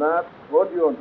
সোনার গর্জন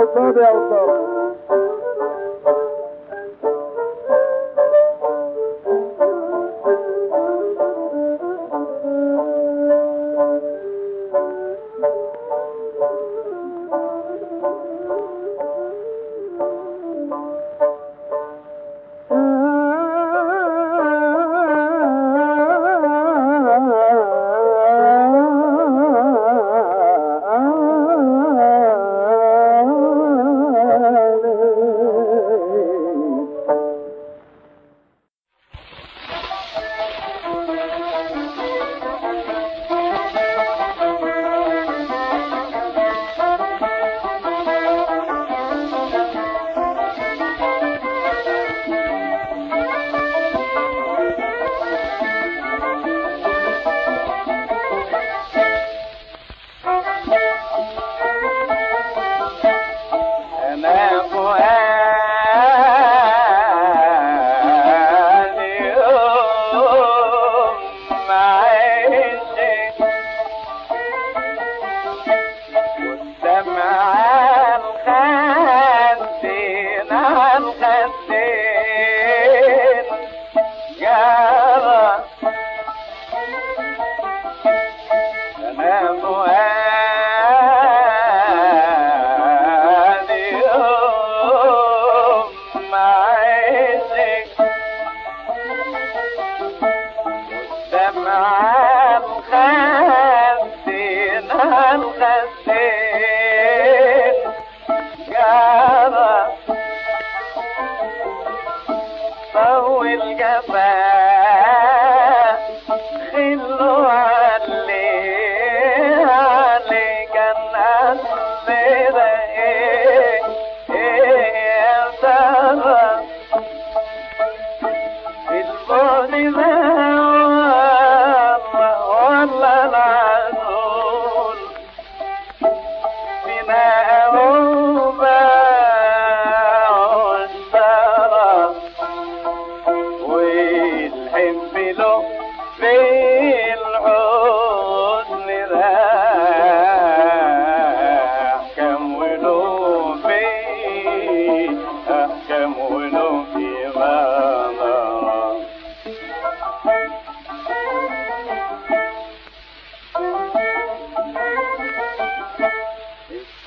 Old Mobile Club.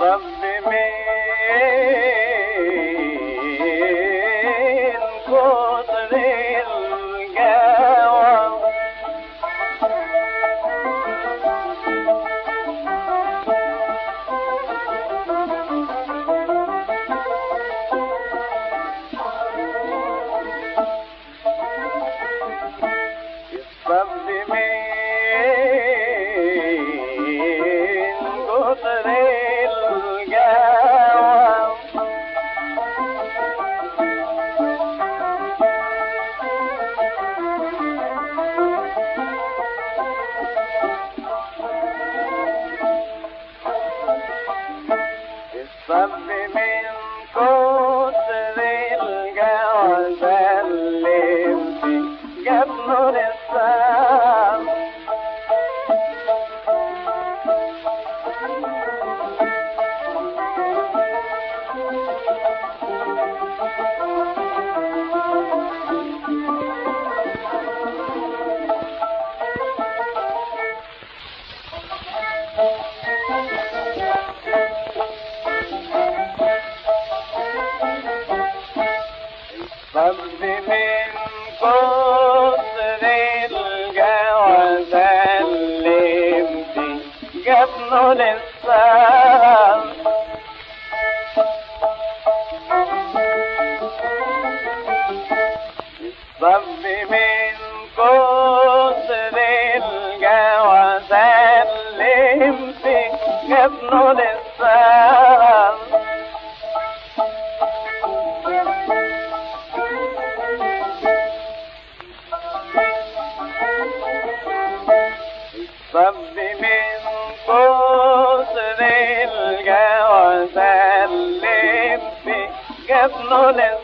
from رب من قصر الجوازل اللي جاب له Oh, no.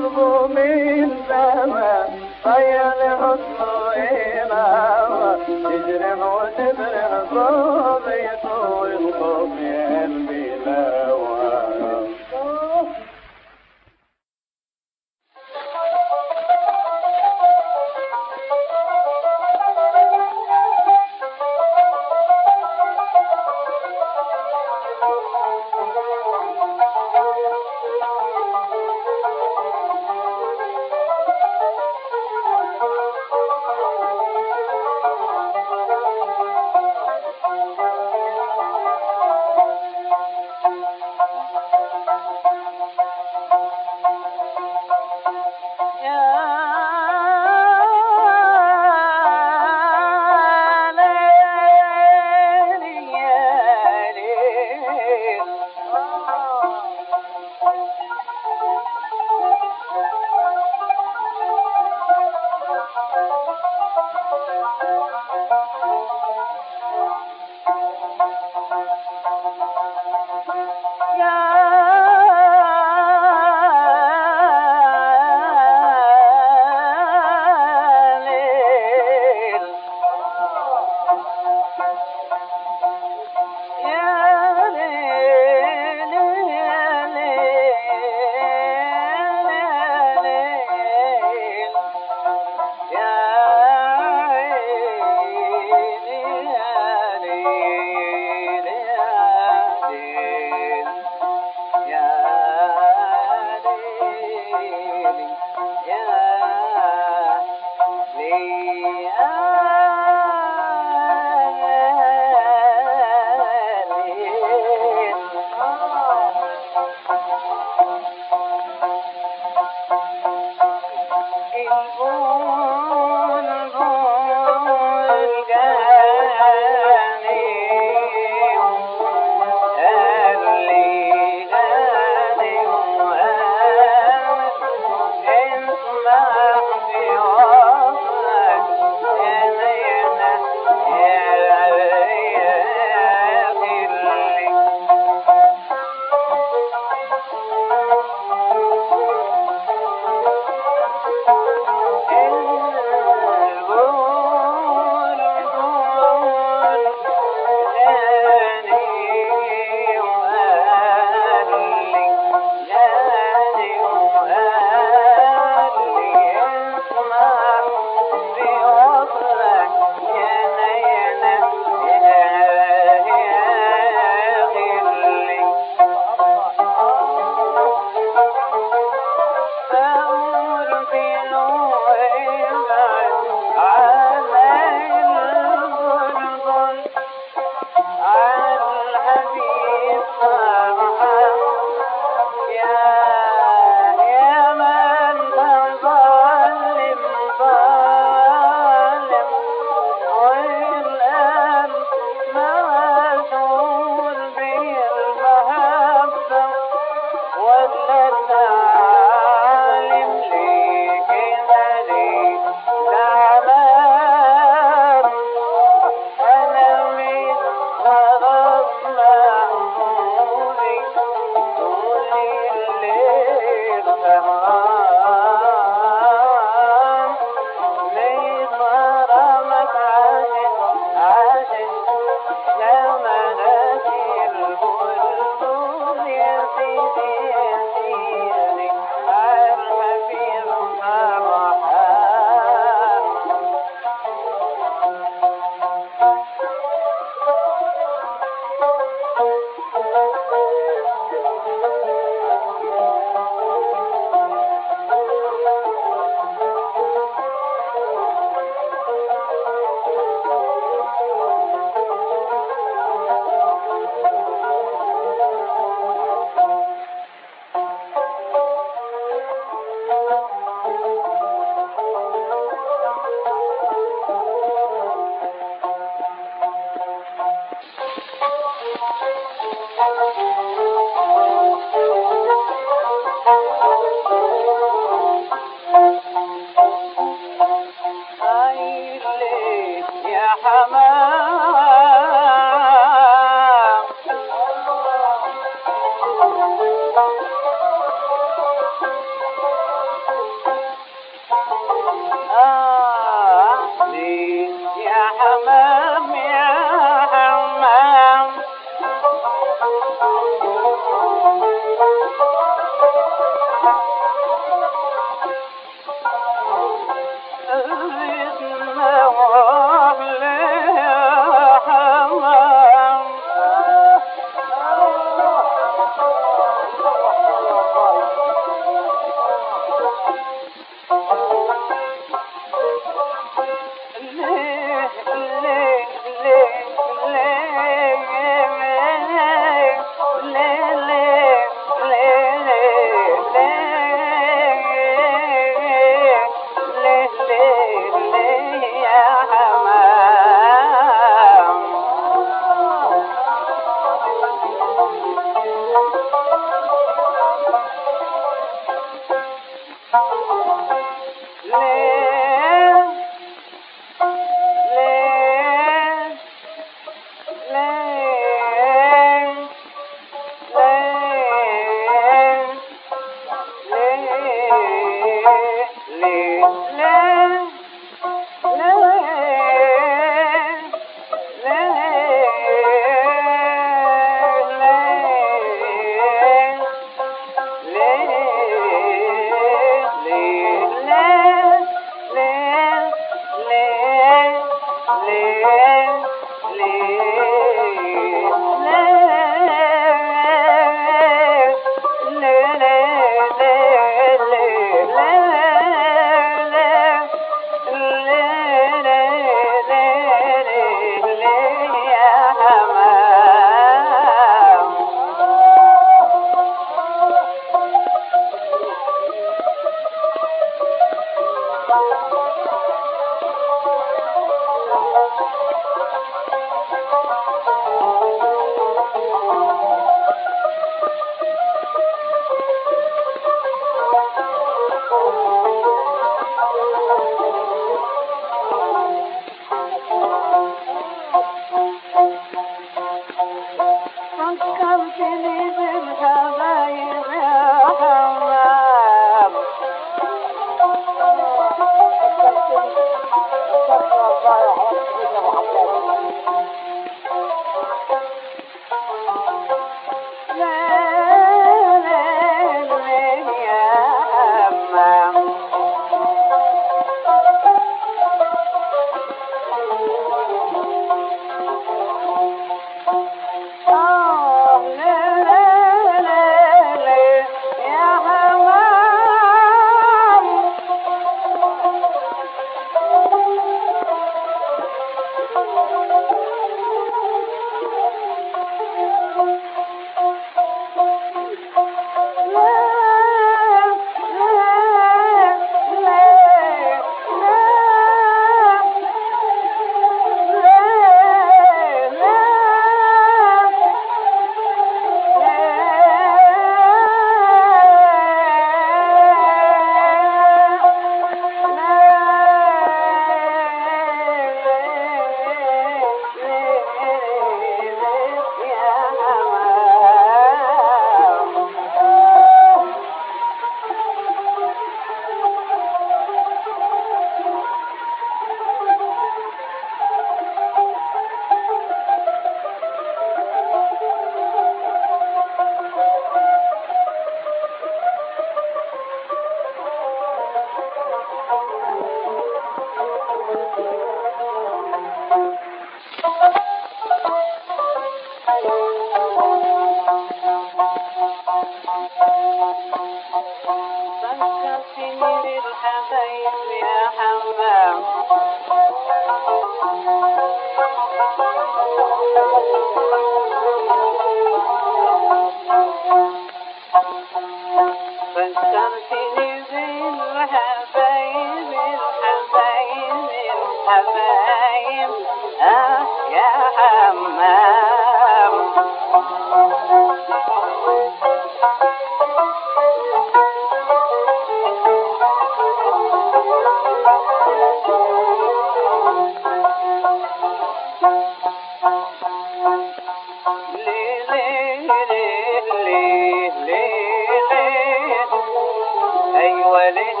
أيوه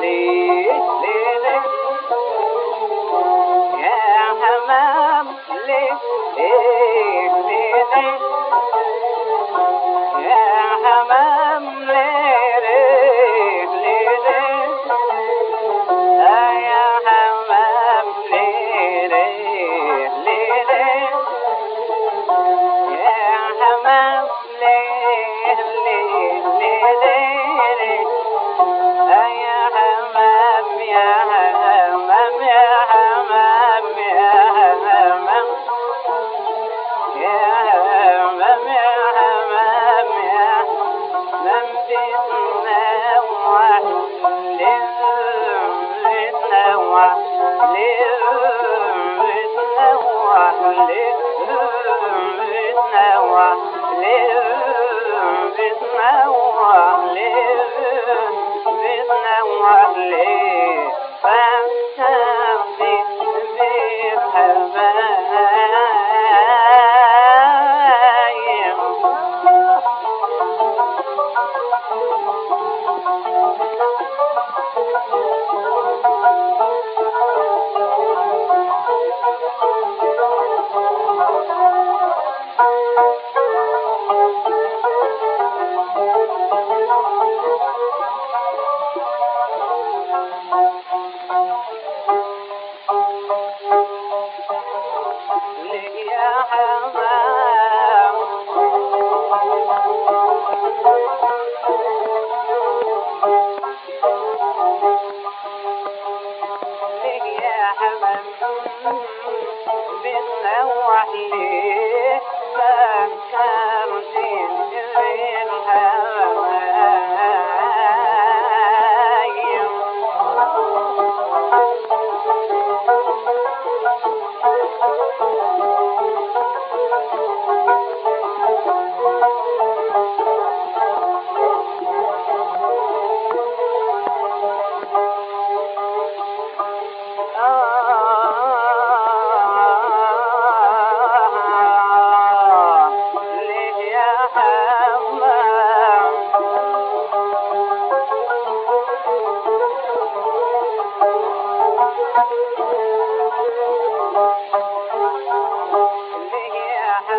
ليه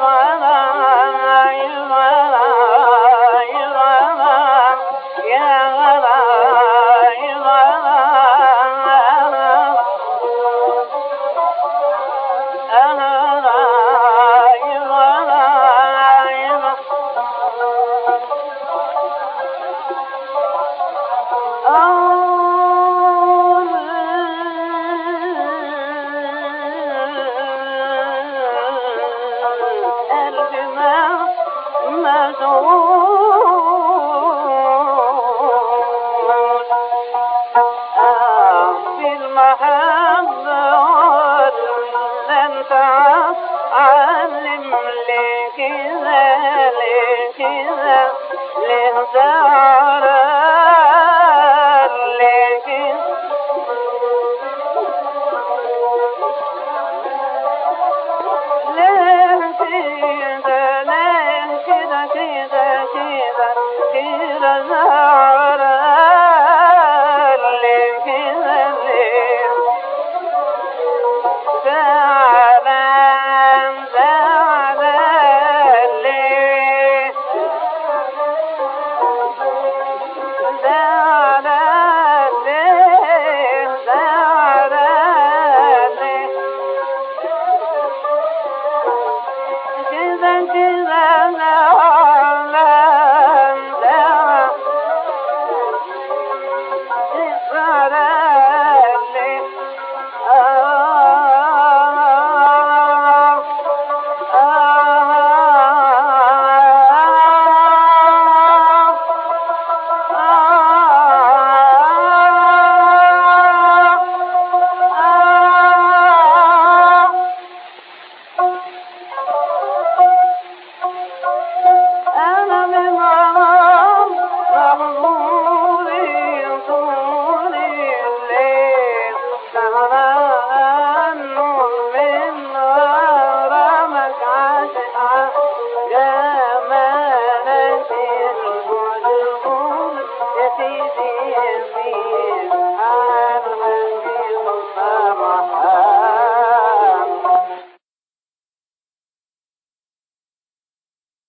ولا